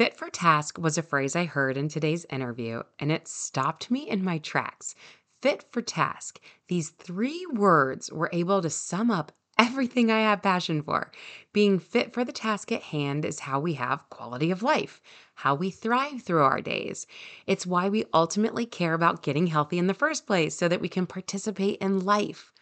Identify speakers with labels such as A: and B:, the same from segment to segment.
A: Fit for task was a phrase I heard in today's interview, and it stopped me in my tracks. Fit for task. These three words were able to sum up everything I have passion for. Being fit for the task at hand is how we have quality of life, how we thrive through our days. It's why we ultimately care about getting healthy in the first place so that we can participate in life.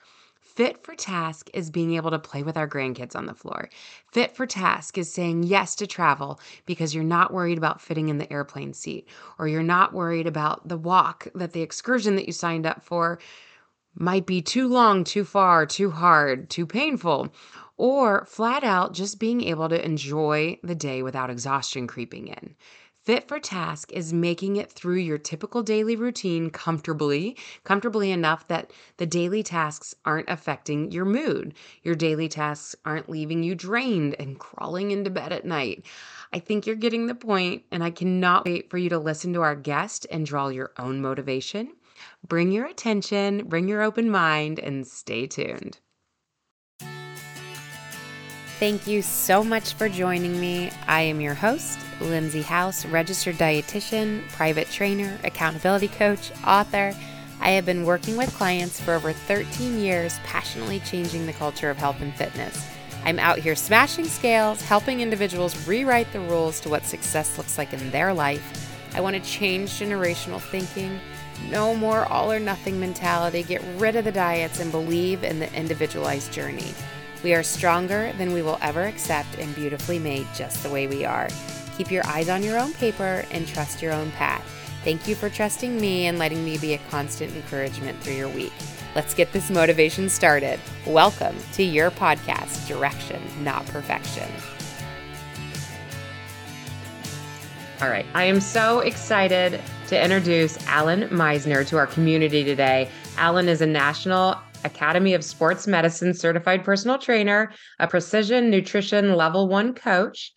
A: Fit for task is being able to play with our grandkids on the floor. Fit for task is saying yes to travel because you're not worried about fitting in the airplane seat, or you're not worried about the walk that the excursion that you signed up for might be too long, too far, too hard, too painful, or flat out just being able to enjoy the day without exhaustion creeping in. Fit for task is making it through your typical daily routine comfortably, comfortably enough that the daily tasks aren't affecting your mood. Your daily tasks aren't leaving you drained and crawling into bed at night. I think you're getting the point, and I cannot wait for you to listen to our guest and draw your own motivation. Bring your attention, bring your open mind, and stay tuned. Thank you so much for joining me. I am your host, Lindsay House, registered dietitian, private trainer, accountability coach, author. I have been working with clients for over 13 years, passionately changing the culture of health and fitness. I'm out here smashing scales, helping individuals rewrite the rules to what success looks like in their life. I want to change generational thinking. No more all or nothing mentality. Get rid of the diets and believe in the individualized journey. We are stronger than we will ever accept and beautifully made just the way we are. Keep your eyes on your own paper and trust your own path. Thank you for trusting me and letting me be a constant encouragement through your week. Let's get this motivation started. Welcome to your podcast, Direction, Not Perfection. All right, I am so excited to introduce Allan Misner to our community today. Alan is a national Academy of Sports Medicine certified personal trainer, a precision nutrition level one coach,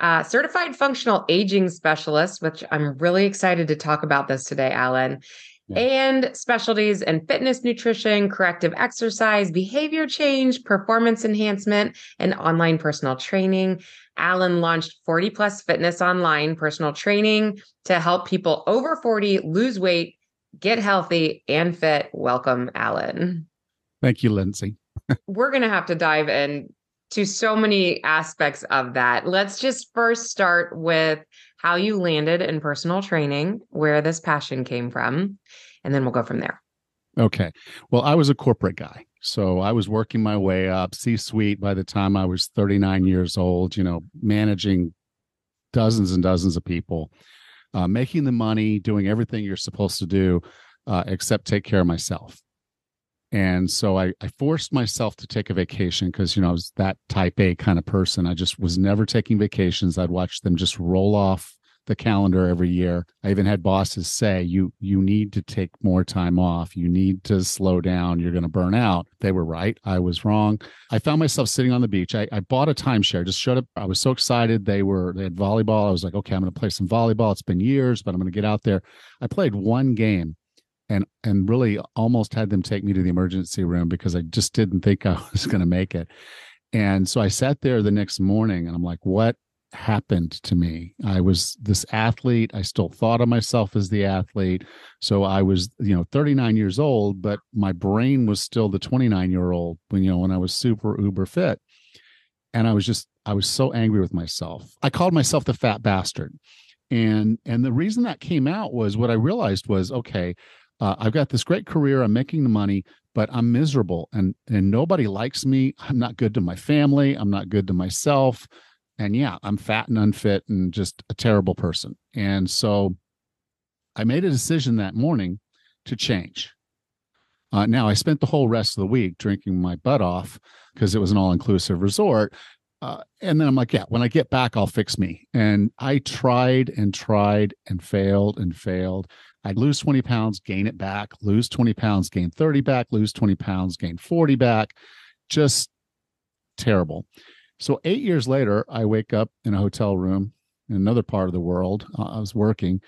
A: uh, certified functional aging specialist, which I'm really excited to talk about this today, Allan. Yeah. And specialties in fitness nutrition, corrective exercise, behavior change, performance enhancement, and online personal training. Allan launched 40 plus fitness online personal training to help people over 40 lose weight, get healthy, and fit. Welcome, Allan.
B: Thank you, Lindsay.
A: We're going to have to dive in to so many aspects of that. Let's just first start with how you landed in personal training, where this passion came from, and then we'll go from there.
B: Okay. Well, I was a corporate guy. So I was working my way up C suite by the time I was 39 years old, you know, managing dozens and dozens of people, uh, making the money, doing everything you're supposed to do, uh, except take care of myself and so I, I forced myself to take a vacation because you know I was that type A kind of person. I just was never taking vacations. I'd watch them just roll off the calendar every year. I even had bosses say, "You you need to take more time off. You need to slow down. You're going to burn out." They were right. I was wrong. I found myself sitting on the beach. I, I bought a timeshare. Just showed up. I was so excited. They were they had volleyball. I was like, "Okay, I'm going to play some volleyball. It's been years, but I'm going to get out there." I played one game and and really almost had them take me to the emergency room because I just didn't think I was going to make it. And so I sat there the next morning and I'm like, what happened to me? I was this athlete. I still thought of myself as the athlete. So I was, you know, 39 years old, but my brain was still the 29 year old when, you know, when I was super uber fit. And I was just, I was so angry with myself. I called myself the fat bastard. And and the reason that came out was what I realized was okay, uh, I've got this great career. I'm making the money, but I'm miserable and and nobody likes me. I'm not good to my family. I'm not good to myself. And yeah, I'm fat and unfit and just a terrible person. And so I made a decision that morning to change. Uh, now I spent the whole rest of the week drinking my butt off because it was an all-inclusive resort. Uh, and then I'm like, yeah, when I get back, I'll fix me. And I tried and tried and failed and failed. I'd lose 20 pounds, gain it back, lose 20 pounds, gain 30 back, lose 20 pounds, gain 40 back. Just terrible. So, eight years later, I wake up in a hotel room in another part of the world. Uh, I was working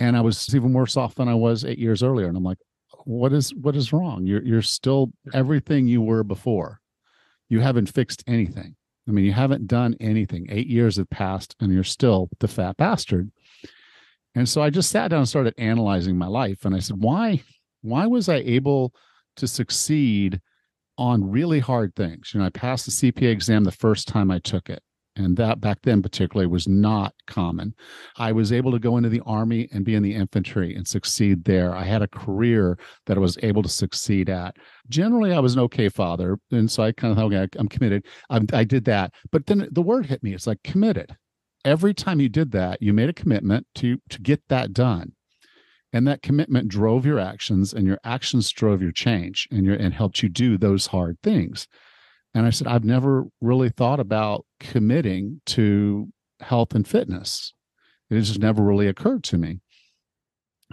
B: and I was even worse off than I was eight years earlier. And I'm like, what is what is wrong? You're you're still everything you were before. You haven't fixed anything. I mean, you haven't done anything. Eight years have passed and you're still the fat bastard. And so I just sat down and started analyzing my life. And I said, why, why was I able to succeed on really hard things? You know, I passed the CPA exam the first time I took it. And that back then, particularly, was not common. I was able to go into the army and be in the infantry and succeed there. I had a career that I was able to succeed at. Generally, I was an okay father. And so I kind of thought, okay, I'm committed. I'm, I did that. But then the word hit me. It's like committed. Every time you did that, you made a commitment to, to get that done. And that commitment drove your actions, and your actions drove your change and, your, and helped you do those hard things. And I said, I've never really thought about committing to health and fitness. It just never really occurred to me.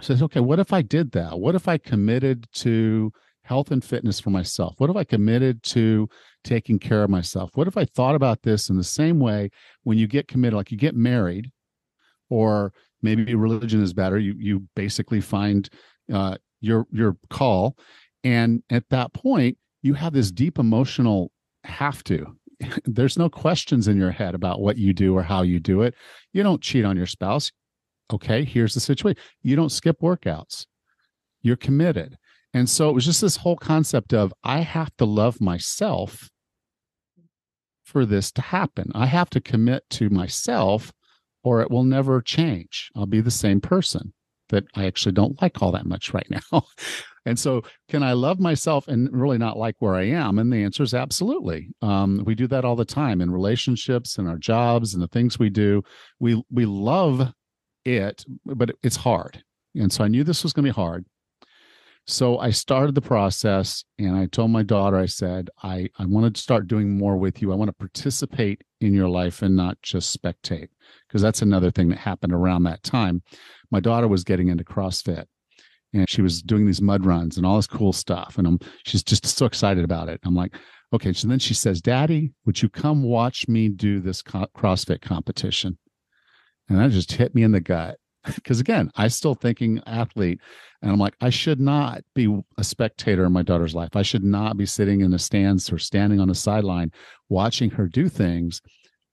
B: I said, okay, what if I did that? What if I committed to health and fitness for myself? What have I committed to taking care of myself? What if I thought about this in the same way when you get committed, like you get married, or maybe religion is better. You you basically find uh, your your call, and at that point, you have this deep emotional have to. There's no questions in your head about what you do or how you do it. You don't cheat on your spouse. Okay, here's the situation. You don't skip workouts. You're committed. And so it was just this whole concept of I have to love myself for this to happen. I have to commit to myself or it will never change. I'll be the same person that I actually don't like all that much right now. And so, can I love myself and really not like where I am? And the answer is absolutely. Um, we do that all the time in relationships and our jobs and the things we do. We we love it, but it's hard. And so I knew this was going to be hard. So I started the process and I told my daughter, I said, I, I wanted to start doing more with you. I want to participate in your life and not just spectate. Because that's another thing that happened around that time. My daughter was getting into CrossFit and she was doing these mud runs and all this cool stuff. And I'm, she's just so excited about it. I'm like, okay. So then she says, Daddy, would you come watch me do this co- CrossFit competition? And that just hit me in the gut. Because again, I still thinking athlete. And I'm like, I should not be a spectator in my daughter's life. I should not be sitting in the stands or standing on the sideline watching her do things.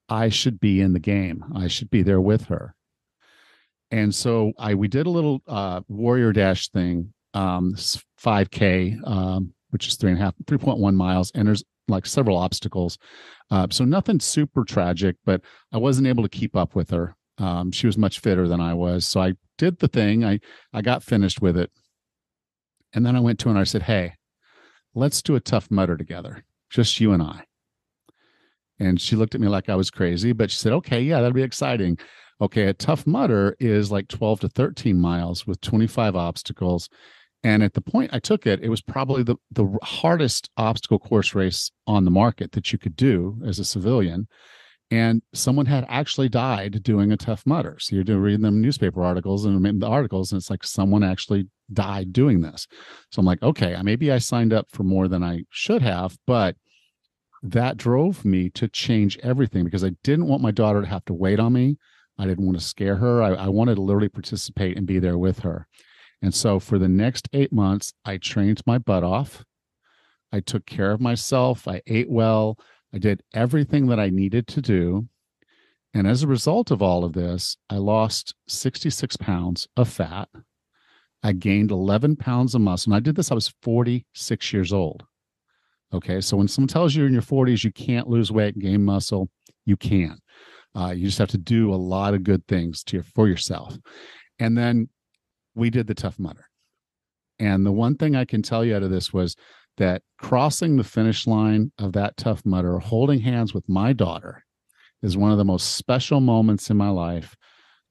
B: I should be in the game. I should be there with her and so I we did a little uh, warrior dash thing, um, 5K, um, which is three and a half, 3.1 miles, and there's like several obstacles. Uh, so nothing super tragic, but I wasn't able to keep up with her. Um, she was much fitter than I was, so I did the thing. I I got finished with it, and then I went to her and I said, "Hey, let's do a Tough Mudder together, just you and I." And she looked at me like I was crazy, but she said, "Okay, yeah, that'd be exciting." Okay, a Tough Mudder is like 12 to 13 miles with 25 obstacles. And at the point I took it, it was probably the, the hardest obstacle course race on the market that you could do as a civilian. And someone had actually died doing a Tough Mudder. So you're reading them newspaper articles and the articles, and it's like someone actually died doing this. So I'm like, okay, maybe I signed up for more than I should have, but that drove me to change everything because I didn't want my daughter to have to wait on me. I didn't want to scare her. I, I wanted to literally participate and be there with her. And so for the next eight months, I trained my butt off. I took care of myself. I ate well. I did everything that I needed to do. And as a result of all of this, I lost 66 pounds of fat. I gained 11 pounds of muscle. And I did this, I was 46 years old. Okay. So when someone tells you in your 40s you can't lose weight and gain muscle, you can. Uh, you just have to do a lot of good things to your, for yourself. And then we did the Tough Mudder. And the one thing I can tell you out of this was that crossing the finish line of that Tough Mudder, holding hands with my daughter, is one of the most special moments in my life,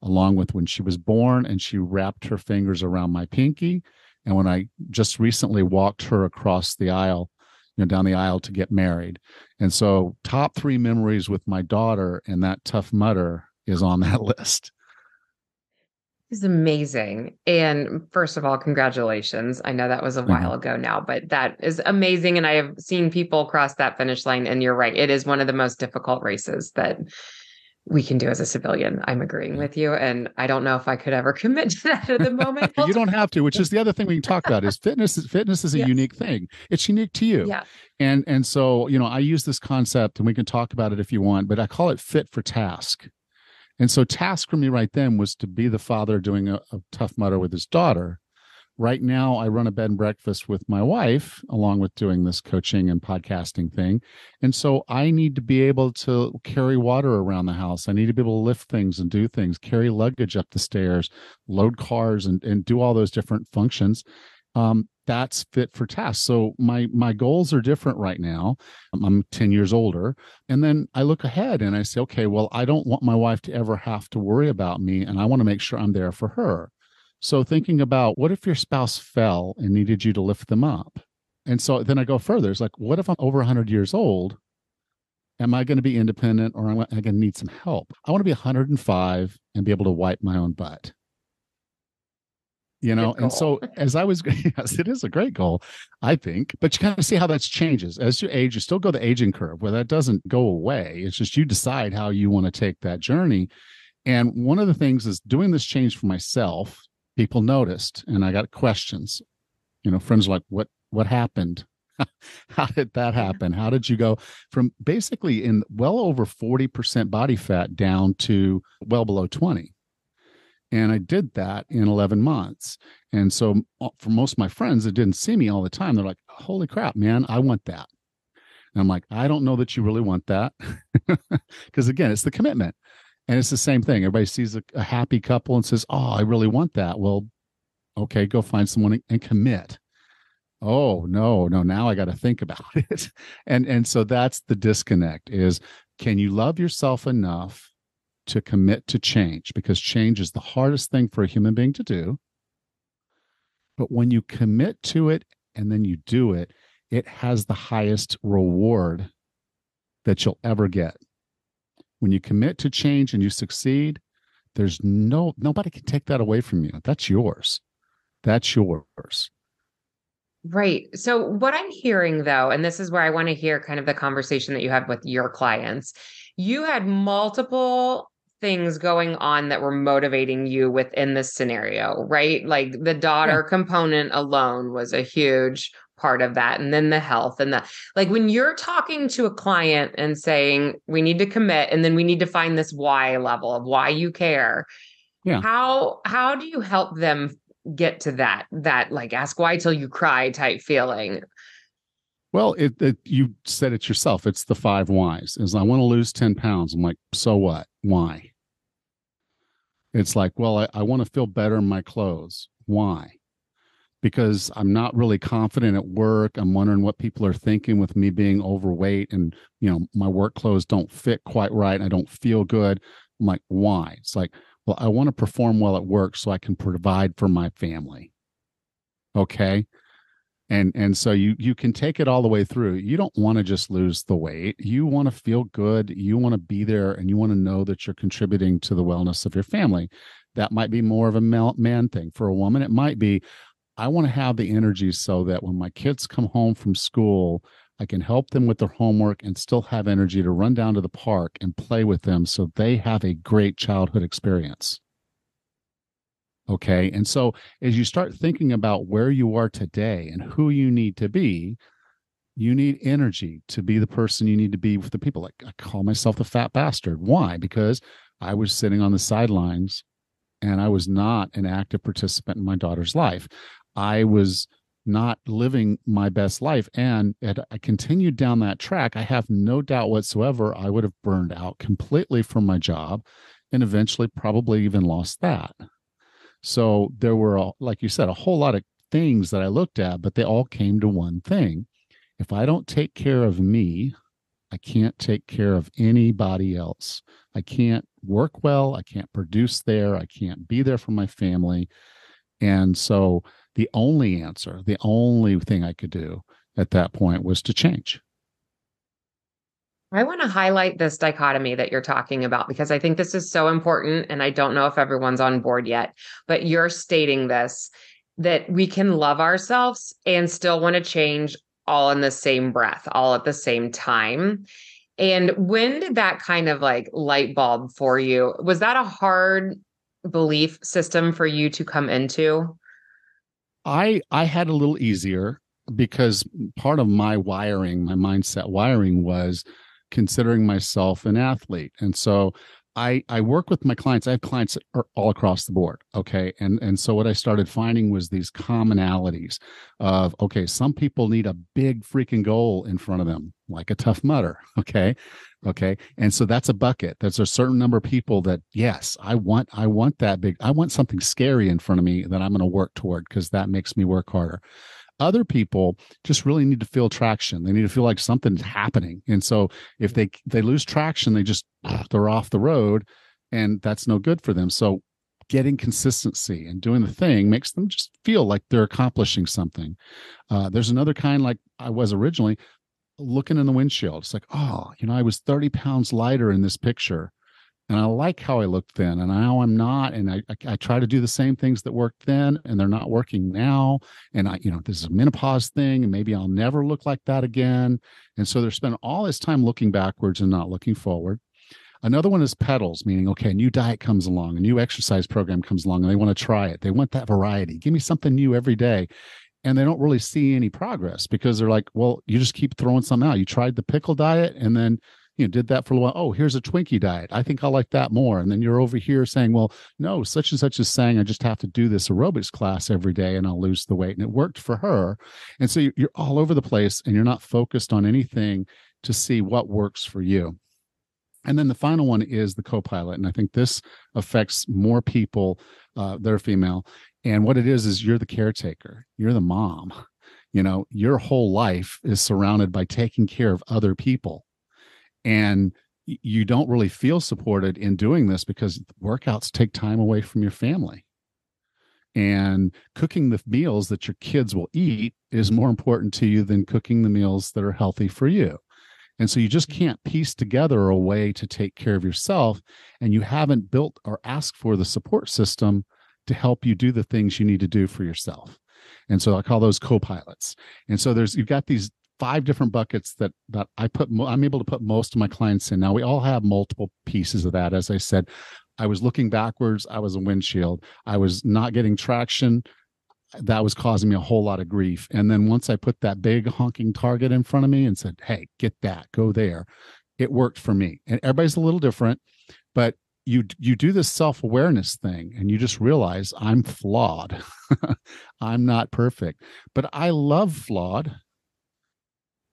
B: along with when she was born and she wrapped her fingers around my pinky. And when I just recently walked her across the aisle you know down the aisle to get married and so top three memories with my daughter and that Tough Mudder is on that list
A: is amazing. And first of all, congratulations. I know that was a mm-hmm. while ago now, but that is amazing. And I have seen people cross that finish line. And you're right, it is one of the most difficult races that we can do as a civilian. I'm agreeing mm. with you. And I don't know if I could ever commit to that at the moment.
B: you don't have to, which is the other thing we can talk about is fitness is fitness is a yes. unique thing. It's unique to you.
A: Yeah.
B: And and so, you know, I use this concept and we can talk about it if you want, but I call it fit for task. And so task for me right then was to be the father doing a, a Tough Mudder with his daughter. Right now i run a bed and breakfast with my wife along with doing this coaching and podcasting thing. And so i need to be able to carry water around the house. I need to be able to lift things and do things carry luggage up the stairs load cars and, and do all those different functions. Um, that's fit for tasks so my my goals are different right now i'm 10 years older and then i look ahead and i say okay well i don't want my wife to ever have to worry about me and i want to make sure i'm there for her so thinking about what if your spouse fell and needed you to lift them up? And so then I go further. It's like, what if I'm over 100 years old? Am I going to be independent or am I going to need some help? I want to be 105 and be able to wipe my own butt. You know, and so as I was, yes, it is a great goal, I think. But you kind of see how that changes as you age. You still go the aging curve where that doesn't go away. It's just you decide how you want to take that journey. And one of the things is doing this change for myself people noticed and I got questions. You know, friends like, what what happened? How did that happen? How did you go from basically in well over 40% body fat down to well below 20? And I did that in 11 months. And so for most of my friends that didn't see me all the time, they're like, holy crap, man, I want that. And I'm like, I don't know that you really want that. Because again, it's the commitment. And it's the same thing. Everybody sees a, a, happy couple and says, Oh, I really want that. Well, okay, go find someone and commit. Oh, no, no, now I got to think about it. and and so that's the disconnect is can you love yourself enough to commit to change? Because change is the hardest thing for a human being to do. But when you commit to it and then you do it, it has the highest reward that you'll ever get when you commit to change and you succeed there's no nobody can take that away from you that's yours that's yours
A: right so what i'm hearing though and this is where i want to hear kind of the conversation that you had with your clients you had multiple things going on that were motivating you within this scenario right? Like the daughter yeah. component alone was a huge part of that and then the health and the like when you're talking to a client and saying we need to commit and then we need to find this why level of why you care yeah. how how do you help them get to that that like ask why till you cry type feeling?
B: Well it, it you said it yourself it's the five whys is i want to lose 10 pounds. I'm like so what? Why it's like well i, I want to feel better in my clothes why because I'm not really confident at work. I'm wondering what people are thinking with me being overweight and, you know, my work clothes don't fit quite right. I don't feel good. I'm like, why? It's like, well, I want to perform well at work so I can provide for my family. Okay. And and so you you can take it all the way through. You don't want to just lose the weight. You want to feel good. You want to be there and you want to know that you're contributing to the wellness of your family. That might be more of a man thing. For a woman, it might be, I want to have the energy so that when my kids come home from school, I can help them with their homework and still have energy to run down to the park and play with them so they have a great childhood experience. Okay. And so as you start thinking about where you are today and who you need to be, you need energy to be the person you need to be with the people. Like I call myself the fat bastard. Why? Because I was sitting on the sidelines and I was not an active participant in my daughter's life. I was not living my best life. And had I continued down that track, I have no doubt whatsoever I would have burned out completely from my job and eventually probably even lost that. So there were, like you said, a whole lot of things that I looked at, but they all came to one thing. If I don't take care of me, I can't take care of anybody else. I can't work well. I can't produce there. I can't be there for my family. And so the only answer, the only thing I could do at that point was to change.
A: I want to highlight this dichotomy that you're talking about because I think this is so important. And I don't know if everyone's on board yet, but you're stating this that we can love ourselves and still want to change all in the same breath, all at the same time. And when did that kind of like light bulb for you? Was that a hard belief system for you to come into?
B: I I had a little easier because part of my wiring, my mindset wiring was considering myself an athlete. And so I I work with my clients. I have clients all across the board. Okay, and and so what I started finding was these commonalities of okay, some people need a big freaking goal in front of them, like a Tough Mudder. Okay, okay, and so that's a bucket. There's a certain number of people that yes, I want I want that big. I want something scary in front of me that I'm going to work toward because that makes me work harder other people just really need to feel traction. They need to feel like something's happening. And so if they they lose traction they just they're off the road and that's no good for them. So getting consistency and doing the thing makes them just feel like they're accomplishing something. Uh, there's another kind like i was originally looking in the windshield. It's like oh you know i was 30 pounds lighter in this picture and I like how I looked then, and now I'm not. And I, I, I try to do the same things that worked then, and they're not working now. And I, you know, this is a menopause thing, and maybe I'll never look like that again. And so they're spending all this time looking backwards and not looking forward. Another one is pedals, meaning, okay, a new diet comes along, a new exercise program comes along, and they want to try it. They want that variety. Give me something new every day. And they don't really see any progress because they're like, well, you just keep throwing something out. You tried the pickle diet, and then you know, did that for a while. Oh, here's a Twinkie diet. I think I like that more. And then you're over here saying, well, no, such and such is saying I just have to do this aerobics class every day and I'll lose the weight. And it worked for her. And so you're all over the place and you're not focused on anything to see what works for you. And then the final one is the co-pilot, and I think this affects more people uh, that are female. And what it is is you're the caretaker, you're the mom. You know, your whole life is surrounded by taking care of other people and you don't really feel supported in doing this because workouts take time away from your family. And cooking the meals that your kids will eat is more important to you than cooking the meals that are healthy for you. And so you just mm-hmm. can't piece together a way to take care of yourself and you haven't built or asked for the support system to help you do the things you need to do for yourself. And so i call those co-pilots. And so there's you've got these five different buckets that that I put I'm able to put most of my clients in. Now we all have multiple pieces of that. As I said, I was looking backwards, I was a windshield. I was not getting traction. That was causing me a whole lot of grief. And then once I put that big honking target in front of me and said, "Hey, get that. Go there." It worked for me. And everybody's a little different, but you you do this self-awareness thing and you just realize I'm flawed. I'm not perfect, but I love flawed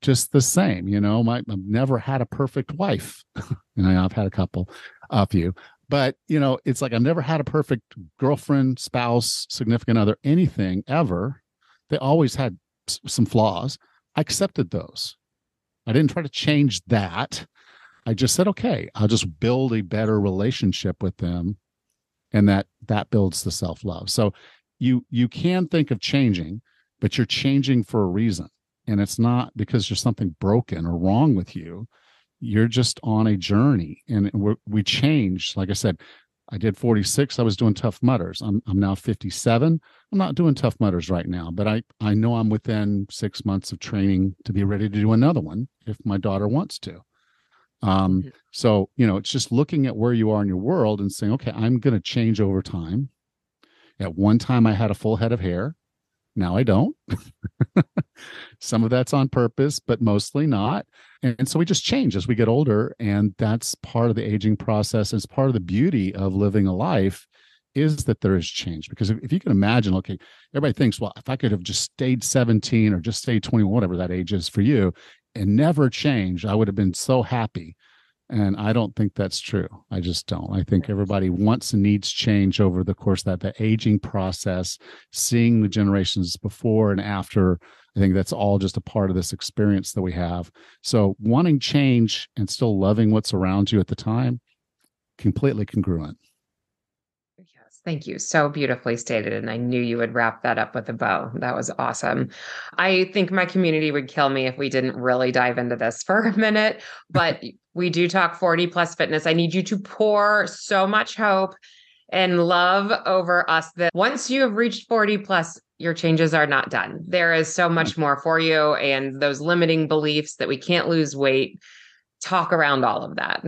B: just the same. You know, my, I've never had a perfect wife. and I, I've had a couple, a few, but you know, it's like I've never had a perfect girlfriend, spouse, significant other, anything ever. They always had s- some flaws. I accepted those. I didn't try to change that. I just said, okay, I'll just build a better relationship with them. And that that builds the self-love. So you you can think of changing, but you're changing for a reason and it's not because there's something broken or wrong with you. You're just on a journey and we change like i said i did 46 i was doing Tough Mudders. I'm, I'm now 57 i'm not doing Tough Mudders right now but i i know i'm within six months of training to be ready to do another one if my daughter wants to. Um mm-hmm. so you know it's just looking at where you are in your world and saying okay i'm going to change over time. At one time i had a full head of hair now I don't. Some of that's on purpose, but mostly not. And so we just change as we get older. And that's part of the aging process. It's part of the beauty of living a life is that there is change. Because if, if you can imagine, okay, everybody thinks, well, if I could have just stayed 17 or just stayed 21, whatever that age is for you, and never change, I would have been so happy. And I don't think that's true. I just don't. I think everybody wants and needs change over the course of that the aging process, seeing the generations before and after. I think that's all just a part of this experience that we have. So wanting change and still loving what's around you at the time, completely congruent.
A: Thank you. So beautifully stated. And I knew you would wrap that up with a bow. That was awesome. I think my community would kill me if we didn't really dive into this for a minute, but we do talk 40 plus fitness. I need you to pour so much hope and love over us that once you have reached 40 plus, your changes are not done. There is so much more for you and those limiting beliefs that we can't lose weight talk around all of that.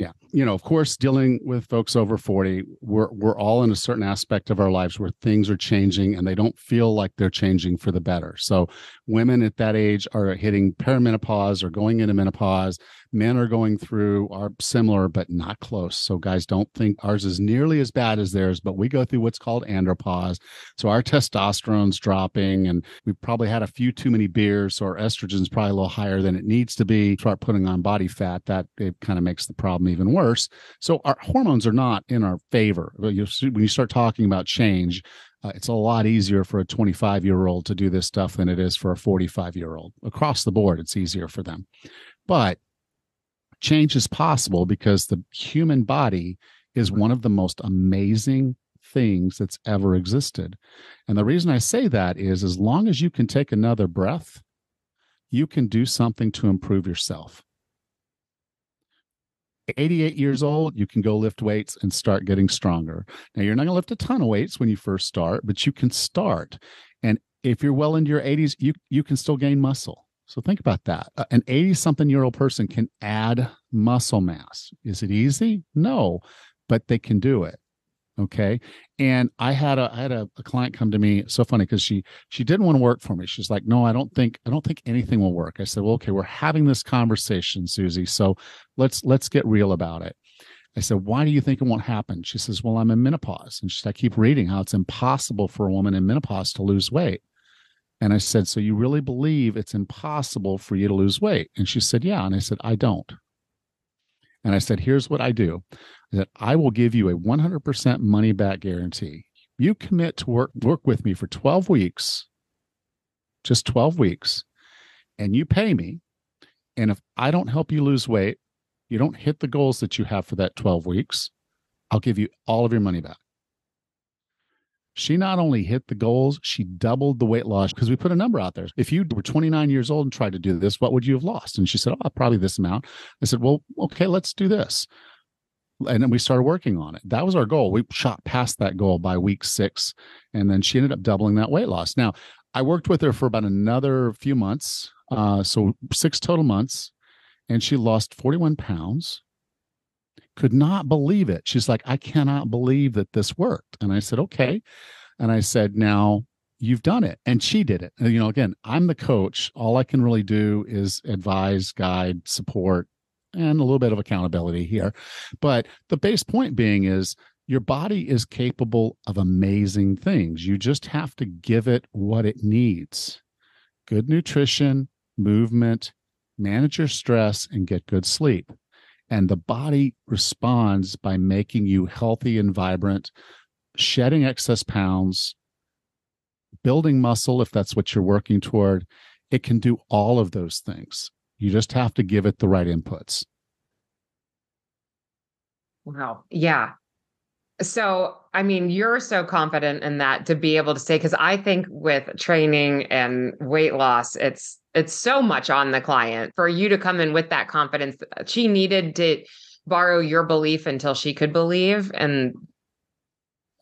B: Yeah. You know, of course, dealing with folks over 40, we're we're all in a certain aspect of our lives where things are changing and they don't feel like they're changing for the better. So women at that age are hitting perimenopause or going into menopause. Men are going through are similar but not close. So guys don't think ours is nearly as bad as theirs, but we go through what's called andropause. So our testosterone's dropping and we probably had a few too many beers, so our estrogen's probably a little higher than it needs to be. Start putting on body fat, that it kind of makes the problem even worse. So our hormones are not in our favor. When you start talking about change, uh, it's a lot easier for a 25 year old to do this stuff than it is for a 45 year old. Across the board, it's easier for them. But change is possible because the human body is one of the most amazing things that's ever existed. And the reason I say that is as long as you can take another breath, you can do something to improve yourself. 88 years old, you can go lift weights and start getting stronger. Now, you're not going to lift a ton of weights when you first start, but you can start. And if you're well into your 80s, you you can still gain muscle. So think about that. Uh, an 80 something year old person can add muscle mass. Is it easy? No, but they can do it okay? And i had a i had a, a client come to me so funny because she she didn't want to work for me. She's like no i don't think i don't think anything will work. I said well okay we're having this conversation susie so let's let's get real about it. I said why do you think it won't happen? She says well i'm in menopause. And she said i keep reading how it's impossible for a woman in menopause to lose weight. And i said so you really believe it's impossible for you to lose weight? And she said yeah. And i said i don't and I said, here's what I do that I will give you a 100% money back guarantee. You commit to work work with me for 12 weeks, just 12 weeks, and you pay me. And if I don't help you lose weight, you don't hit the goals that you have for that 12 weeks, I'll give you all of your money back. She not only hit the goals, she doubled the weight loss because we put a number out there. If you were 29 years old and tried to do this, what would you have lost? And she said, Oh, probably this amount. I said, Well, okay, let's do this and then we started working on it. That was our goal. We shot past that goal by week six, and then she ended up doubling that weight loss. Now, I worked with her for about another few months, uh, so six total months, and she lost 41 pounds. Could not believe it. She's like, I cannot believe that this worked. And I said, okay. And I said, now you've done it. And she did it. And, you know, again, I'm the coach. All I can really do is advise, guide, support, and a little bit of accountability here. But the base point being is your body is capable of amazing things. You just have to give it what it needs good nutrition, movement, manage your stress, and get good sleep. And the body responds by making you healthy and vibrant, shedding excess pounds, building muscle if that's what you're working toward. It can do all of those things. You just have to give it the right inputs.
A: Wow. Yeah. So, I mean, you're so confident in that to be able to say, because I think with training and weight loss, it's it's so much on the client for you to come in with that confidence. She needed to borrow your belief until she could believe, and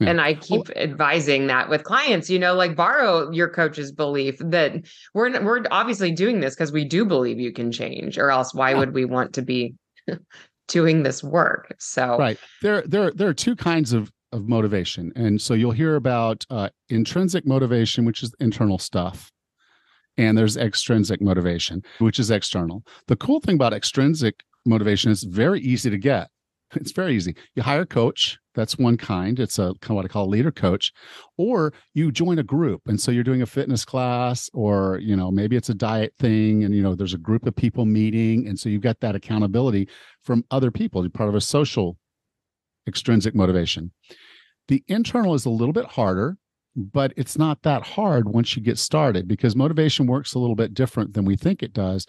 A: yeah. And I keep advising that with clients, you know, like borrow your coach's belief that we're we're obviously doing this because we do believe you can change, or else why yeah. would we want to be doing this work? So
B: right there, there, there are two kinds of of motivation, and so you'll hear about uh, intrinsic motivation, which is internal stuff, and there's extrinsic motivation, which is external. The cool thing about extrinsic motivation is very easy to get. It's very easy. You hire a coach. That's one kind. It's a kind of what I call a leader coach, or you join a group, and so you're doing a fitness class, or you know maybe it's a diet thing, and you know there's a group of people meeting, and so you've got that accountability from other people. You're part of a social extrinsic motivation. The internal is a little bit harder, but it's not that hard once you get started because motivation works a little bit different than we think it does.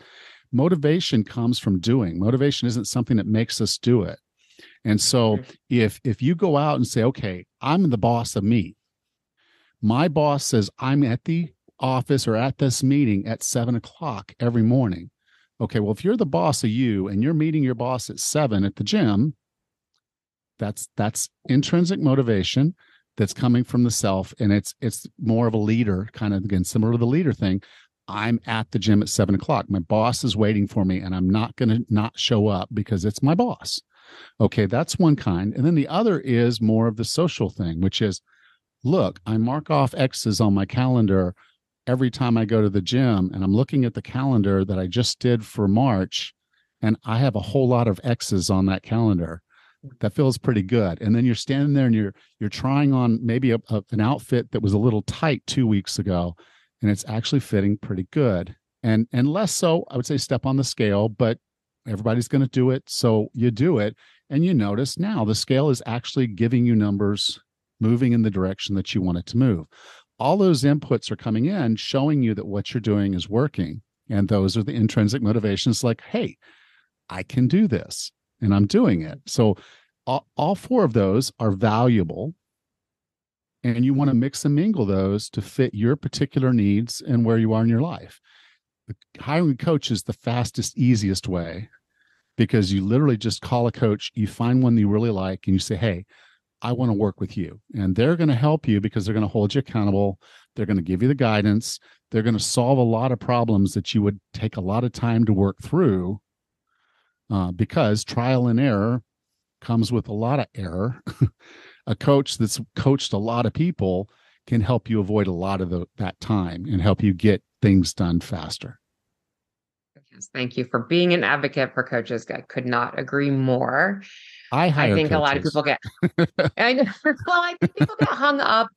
B: Motivation comes from doing. Motivation isn't something that makes us do it and so mm-hmm. if if you go out and say, okay, I'm the boss of me, my boss says I'm at the office or at this meeting at seven o'clock every morning. Okay, well, if you're the boss of you and you're meeting your boss at seven at the gym, that's that's intrinsic motivation that's coming from the self, and it's it's more of a leader kind of again similar to the leader thing. I'm at the gym at seven o'clock. My boss is waiting for me, and I'm not going to not show up because it's my boss. Okay, that's one kind. And then the other is more of the social thing, which is look, I mark off X's on my calendar every time I go to the gym, and I'm looking at the calendar that I just did for March, and I have a whole lot of X's on that calendar. That feels pretty good. And then you're standing there and you're you're trying on maybe a, a, an outfit that was a little tight two weeks ago, and it's actually fitting pretty good. And and less so, I would say step on the scale, but everybody's going to do it, so you do it, and you notice now the scale is actually giving you numbers moving in the direction that you want it to move. All those inputs are coming in, showing you that what you're doing is working. And those are the intrinsic motivations like, hey, I can do this and I'm doing it. So all, all four of those are valuable. And you want to mix and mingle those to fit your particular needs and where you are in your life. Hiring a coach is the fastest, easiest way because you literally just call a coach, you find one you really like, and you say, Hey, I want to work with you. And they're going to help you because they're going to hold you accountable. They're going to give you the guidance. They're going to solve a lot of problems that you would take a lot of time to work through uh, because trial and error comes with a lot of error. a coach that's coached a lot of people can help you avoid a lot of the, that time and help you get things done faster.
A: Yes, thank you for being an advocate for coaches. I could not agree more.
B: I
A: I think
B: coaches.
A: a lot of people get I know well, I think people get hung up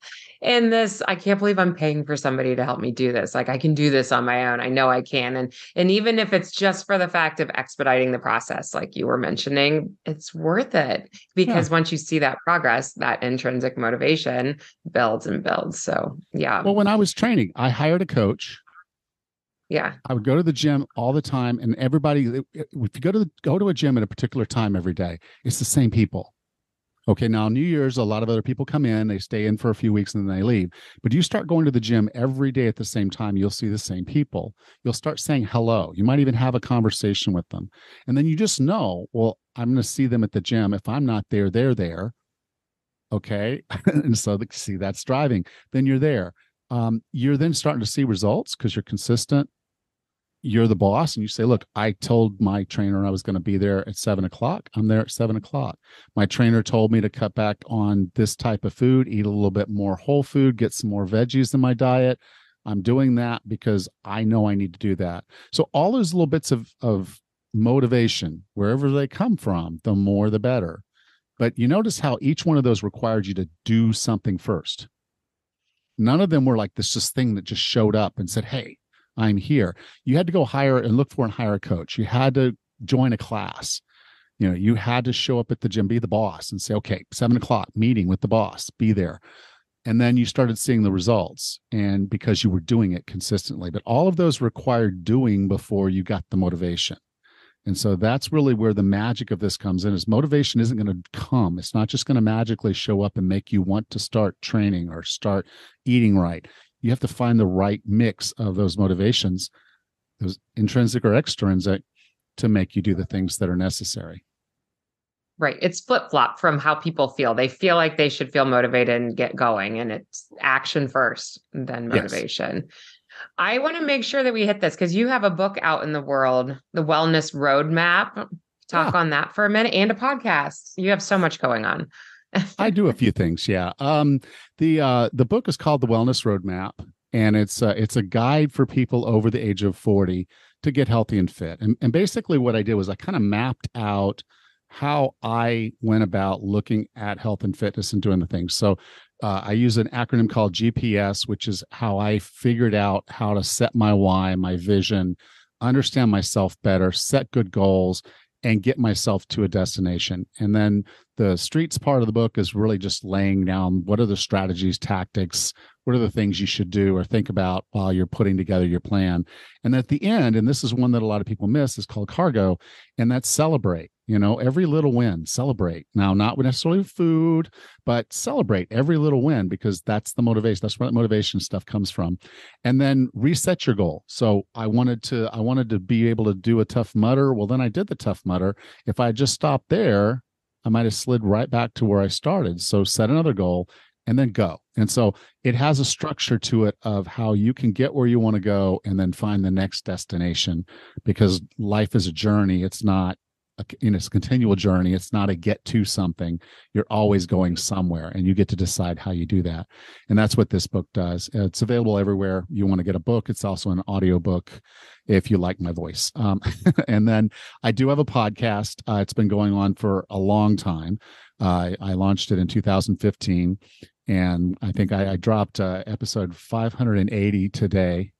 A: in this. I can't believe I'm paying for somebody to help me do this. Like I can do this on my own. I know I can. And and even if it's just for the fact of expediting the process, like you were mentioning, it's worth it because yeah. once you see that progress, that intrinsic motivation builds and builds. So yeah.
B: Well, when I was training, I hired a coach
A: yeah.
B: I would go to the gym all the time and everybody if you go to the, go to a gym at a particular time every day, it's the same people. Okay, now New Year's, a lot of other people come in, they stay in for a few weeks and then they leave. But you start going to the gym every day at the same time, you'll see the same people. You'll start saying hello. You might even have a conversation with them. And then you just know, well, I'm going to see them at the gym. If I'm not there, they're there. Okay. and so see, that's driving. Then you're there. Um, you're then starting to see results because you're consistent you're the boss and you say, look, I told my trainer I was going to be there at seven o'clock. I'm there at seven o'clock. My trainer told me to cut back on this type of food, eat a little bit more whole food, get some more veggies in my diet. I'm doing that because I know I need to do that. So all those little bits of, of motivation, wherever they come from, the more the better. But you notice how each one of those required you to do something first. None of them were like this just thing that just showed up and said, Hey, I'm here. You had to go hire and look for and hire a coach. You had to join a class. You know, you had to show up at the gym, be the boss, and say, okay, seven o'clock meeting with the boss, be there. And then you started seeing the results, and because you were doing it consistently. But all of those required doing before you got the motivation. And so that's really where the magic of this comes in is motivation isn't going to come. It's not just going to magically show up and make you want to start training or start eating right you have to find the right mix of those motivations, those intrinsic or extrinsic, to make you do the things that are necessary.
A: Right. It's flip flop from how people feel. They feel like they should feel motivated and get going, and it's action first, then motivation. Yes. I want to make sure that we hit this because you have a book out in the world, The Wellness Roadmap. Talk yeah. on that for a minute and a podcast. You have so much going on.
B: I do a few things. Yeah. Um, the uh, the book is called The Wellness Roadmap, and it's uh, it's a guide for people over the age of forty to get healthy and fit. And, and basically, what I did was I kind of mapped out how I went about looking at health and fitness and doing the things. So uh, I use an acronym called GPS, which is how I figured out how to set my why, my vision, understand myself better, set good goals, and get myself to a destination. And then the streets part of the book is really just laying down what are the strategies, tactics, what are the things you should do or think about while you're putting together your plan. And at the end, and this is one that a lot of people miss, is called cargo, and that's celebrate. You know, every little win, celebrate. Now, not necessarily food, but celebrate every little win because that's the motivation. That's where that motivation stuff comes from. And then reset your goal. So I wanted to, I wanted to be able to do a Tough Mudder Well, then I did the Tough Mudder If I just stopped there, I might have slid right back to where I started. So set another goal and then go. And so it has a structure to it of how you can get where you want to go and then find the next destination because life is a journey. It's not a, you know, it's a continual journey. It's not a get to something. You're always going somewhere and you get to decide how you do that. And that's what this book does. It's available everywhere you want to get a book. It's also an audio book if you like my voice. Um, and then I do have a podcast. Uh, it's been going on for a long time. Uh, I launched it in 2015 and I think I, I dropped uh, episode 580 today.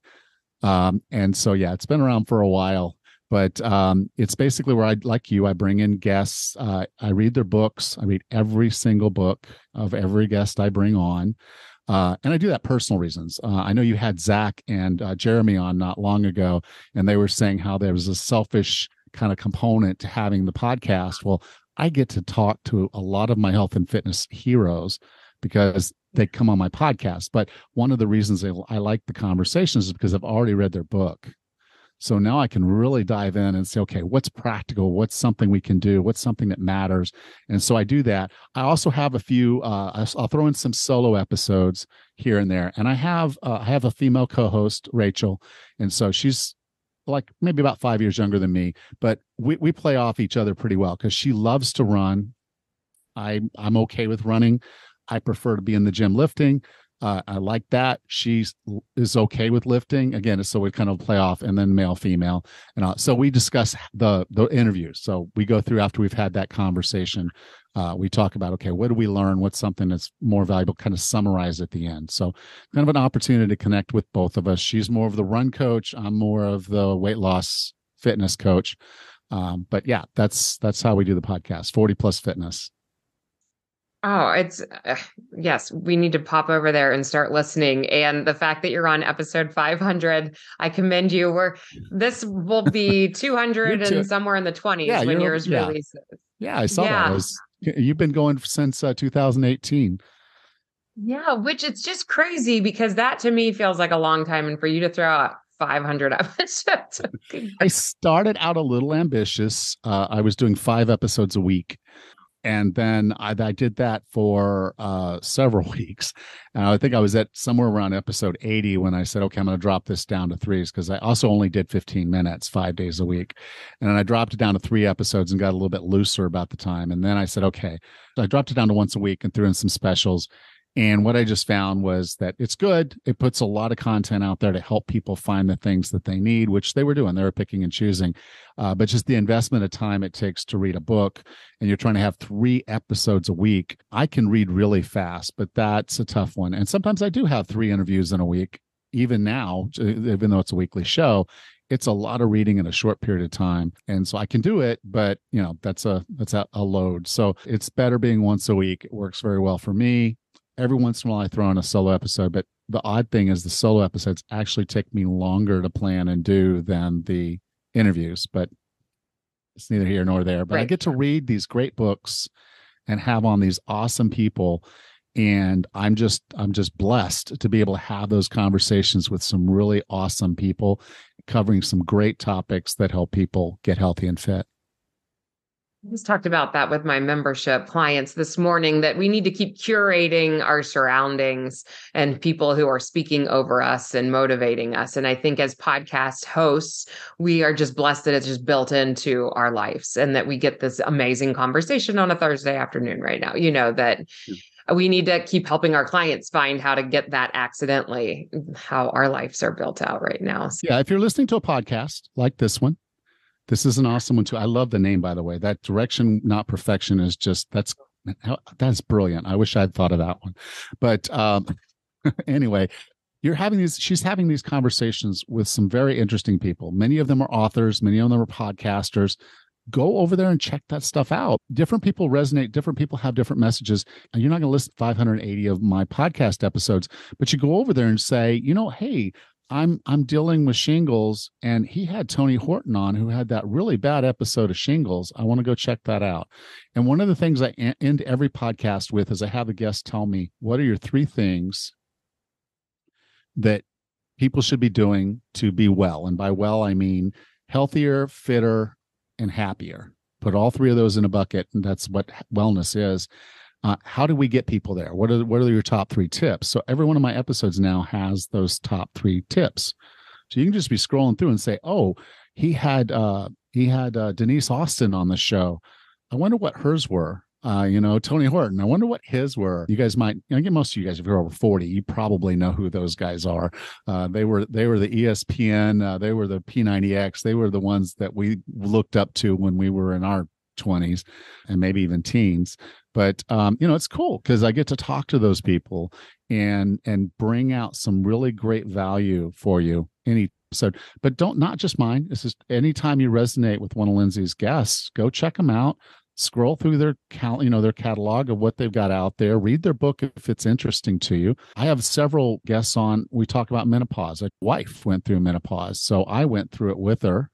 B: Um, and so yeah, it's been around for a while, but um, it's basically where I like you. I bring in guests. Uh, I read their books. I read every single book of every guest I bring on. Uh, and I do that personal reasons. Uh, I know you had Zach and uh, Jeremy on not long ago, and they were saying how there was a selfish kind of component to having the podcast. Well, I get to talk to a lot of my health and fitness heroes because they come on my podcast. But one of the reasons I, I like the conversations is because I've already read their book. So now I can really dive in and say, okay, what's practical? What's something we can do? What's something that matters? And so I do that. I also have a few. Uh, I'll throw in some solo episodes here and there, and I have uh, I have a female co-host, Rachel, and so she's like maybe about five years younger than me, but we we play off each other pretty well because she loves to run. I I'm okay with running. I prefer to be in the gym lifting. Uh, I like that. She is okay with lifting. Again, so we kind of play off and then male, female. And uh, so we discuss the the interviews. So we go through after we've had that conversation. Uh, we talk about, okay, what do we learn? What's something that's more valuable? Kind of summarize at the end. So kind of an opportunity to connect with both of us. She's more of the run coach. I'm more of the weight loss fitness coach. Um, but yeah, that's that's how we do the podcast. 40 plus fitness.
A: Oh, it's uh, yes, we need to pop over there and start listening. And the fact that you're on episode 500, I commend you. We're this will be 200 and somewhere in the 20s yeah, when yours yeah. releases.
B: Yeah, I saw yeah. that. Was, you've been going since uh, 2018.
A: Yeah, which it's just crazy because that to me feels like a long time. And for you to throw out 500 episodes.
B: I started out a little ambitious. Uh, I was doing five episodes a week and then I, I, did that for uh, several weeks. And I think I was at somewhere around episode 80 when I said, okay, I'm going to drop this down to threes because I also only did 15 minutes five days a week. And then I dropped it down to three episodes and got a little bit looser about the time. And then I said, okay, so I dropped it down to once a week and threw in some specials. And what I just found was that it's good. It puts a lot of content out there to help people find the things that they need, which they were doing. They were picking and choosing. Uh, but just the investment of time it takes to read a book, and you're trying to have three episodes a week. I can read really fast, but that's a tough one. And sometimes I do have three interviews in a week. Even now, even though it's a weekly show, it's a lot of reading in a short period of time and so i can do it but you know that's a that's a, a, load so it's better being once a week it works very well for me every once in a while I throw in a solo episode, but the odd thing is the solo episodes actually take me longer to plan and do than the interviews, but it's neither here nor there. But right. I get to read these great books and have on these awesome people and i'm just i'm just blessed to be able to have those conversations with some really awesome people covering some great topics that help people get healthy and fit
A: just talked about that with my membership clients this morning that we need to keep curating our surroundings and people who are speaking over us and motivating us. And I think as podcast hosts, we are just blessed that it's just built into our lives and that we get this amazing conversation on a Thursday afternoon right now. You know, that hmm. we need to keep helping our clients find how to get that accidentally, how our lives are built out right now.
B: So. Yeah. If you're listening to a podcast like this one, this is an awesome one too. I love the name, by the way. That direction, not perfection, is just that's that's brilliant. I wish I'd thought of that one. But um, anyway, you're having these. She's having these conversations with some very interesting people. Many of them are authors. Many of them are podcasters. Go over there and check that stuff out. Different people resonate. Different people have different messages. And you're not going to listen to 580 of my podcast episodes, but you go over there and say, you know, hey, I'm I'm dealing with shingles, and he had Tony Horton on, who had that really bad episode of shingles. I want to go check that out. And one of the things I end every podcast with is I have a guest tell me, "What are your three things that people should be doing to be well?" And by well, I mean healthier, fitter, and happier. Put all three of those in a bucket, and that's what wellness is. Uh, how do we get people there? What are what are your top three tips? So every one of my episodes now has those top three tips. So you can just be scrolling through and say, "Oh, he had uh, he had uh, Denise Austin on the show. I wonder what hers were." Uh, you know, Tony Horton. I wonder what his were. You guys might, you know, most of you guys, if you're over 40, you probably know who those guys are. Uh, they were, they were the ESPN, uh, they were the P90X. They were the ones that we looked up to when we were in our 20s and maybe even teens. But um, you know it's cool because i get to talk to those people and and bring out some really great value for you any episode but don't not just mine. It's just anytime you resonate with one of lindsay's guests go check them out. Scroll through their cal- you know their catalog of what they've got out there. Read their book if it's interesting to you. I have several guests on. We talk about menopause. A wife went through menopause so i went through it with her.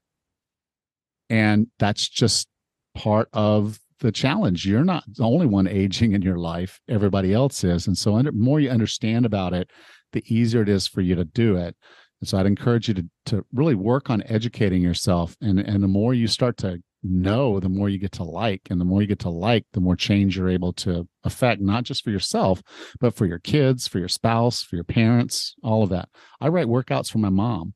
B: And that's just part of the challenge. You're not the only one aging in your life, everybody else is. And so, the more you understand about it, the easier it is for you to do it. And so, I'd encourage you to, to really work on educating yourself. And, and the more you start to know, the more you get to like. And the more you get to like, the more change you're able to affect, not just for yourself, but for your kids, for your spouse, for your parents, all of that. I write workouts for my mom.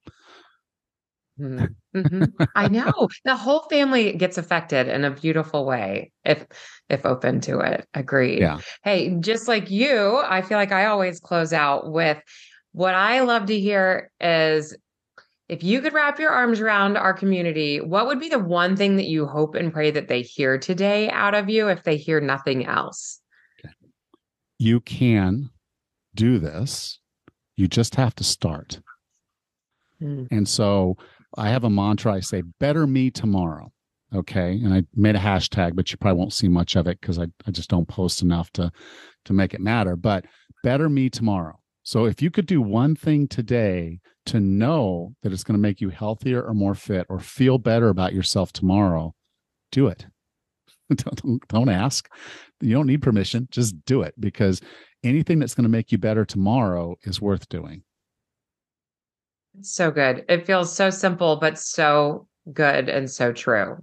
A: Mm-hmm. mm-hmm. I know the whole family gets affected in a beautiful way if if open to it. Agreed.
B: Yeah.
A: Hey, just like you, I feel like I always close out with what I love to hear is if you could wrap your arms around our community, what would be the one thing that you hope and pray that they hear today out of you if they hear nothing else? Okay.
B: You can do this. You just have to start. Mm. And so I have a mantra. I say, better me tomorrow. Okay. And I made a hashtag, but you probably won't see much of it because I, I just don't post enough to, to make it matter. But better me tomorrow. So if you could do one thing today to know that it's going to make you healthier or more fit or feel better about yourself tomorrow, do it. don't, don't ask. You don't need permission. Just do it because anything that's going to make you better tomorrow is worth doing.
A: So good. It feels so simple, but so good and so true.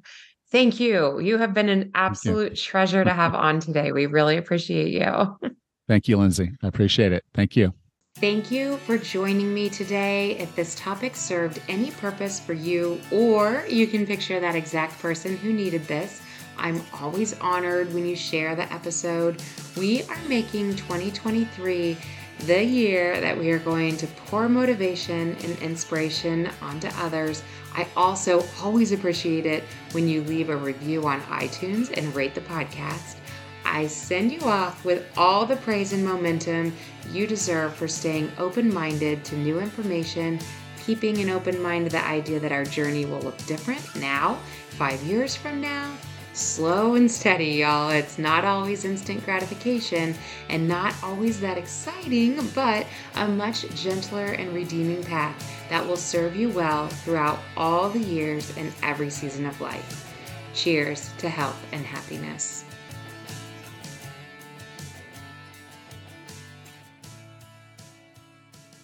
A: Thank you. You have been an absolute treasure to have on today. We really appreciate you.
B: Thank you, Lindsay. I appreciate it. Thank you.
A: Thank you for joining me today. If this topic served any purpose for you, or you can picture that exact person who needed this, I'm always honored when you share the episode. We are making 2023 the year that we are going to pour motivation and inspiration onto others. I also always appreciate it when you leave a review on iTunes and rate the podcast. I send you off with all the praise and momentum you deserve for staying open minded to new information, keeping an open mind to the idea that our journey will look different now, five years from now, slow and steady, y'all. It's not always instant gratification and not always that exciting, but a much gentler and redeeming path that will serve you well throughout all the years and every season of life. Cheers to health and happiness.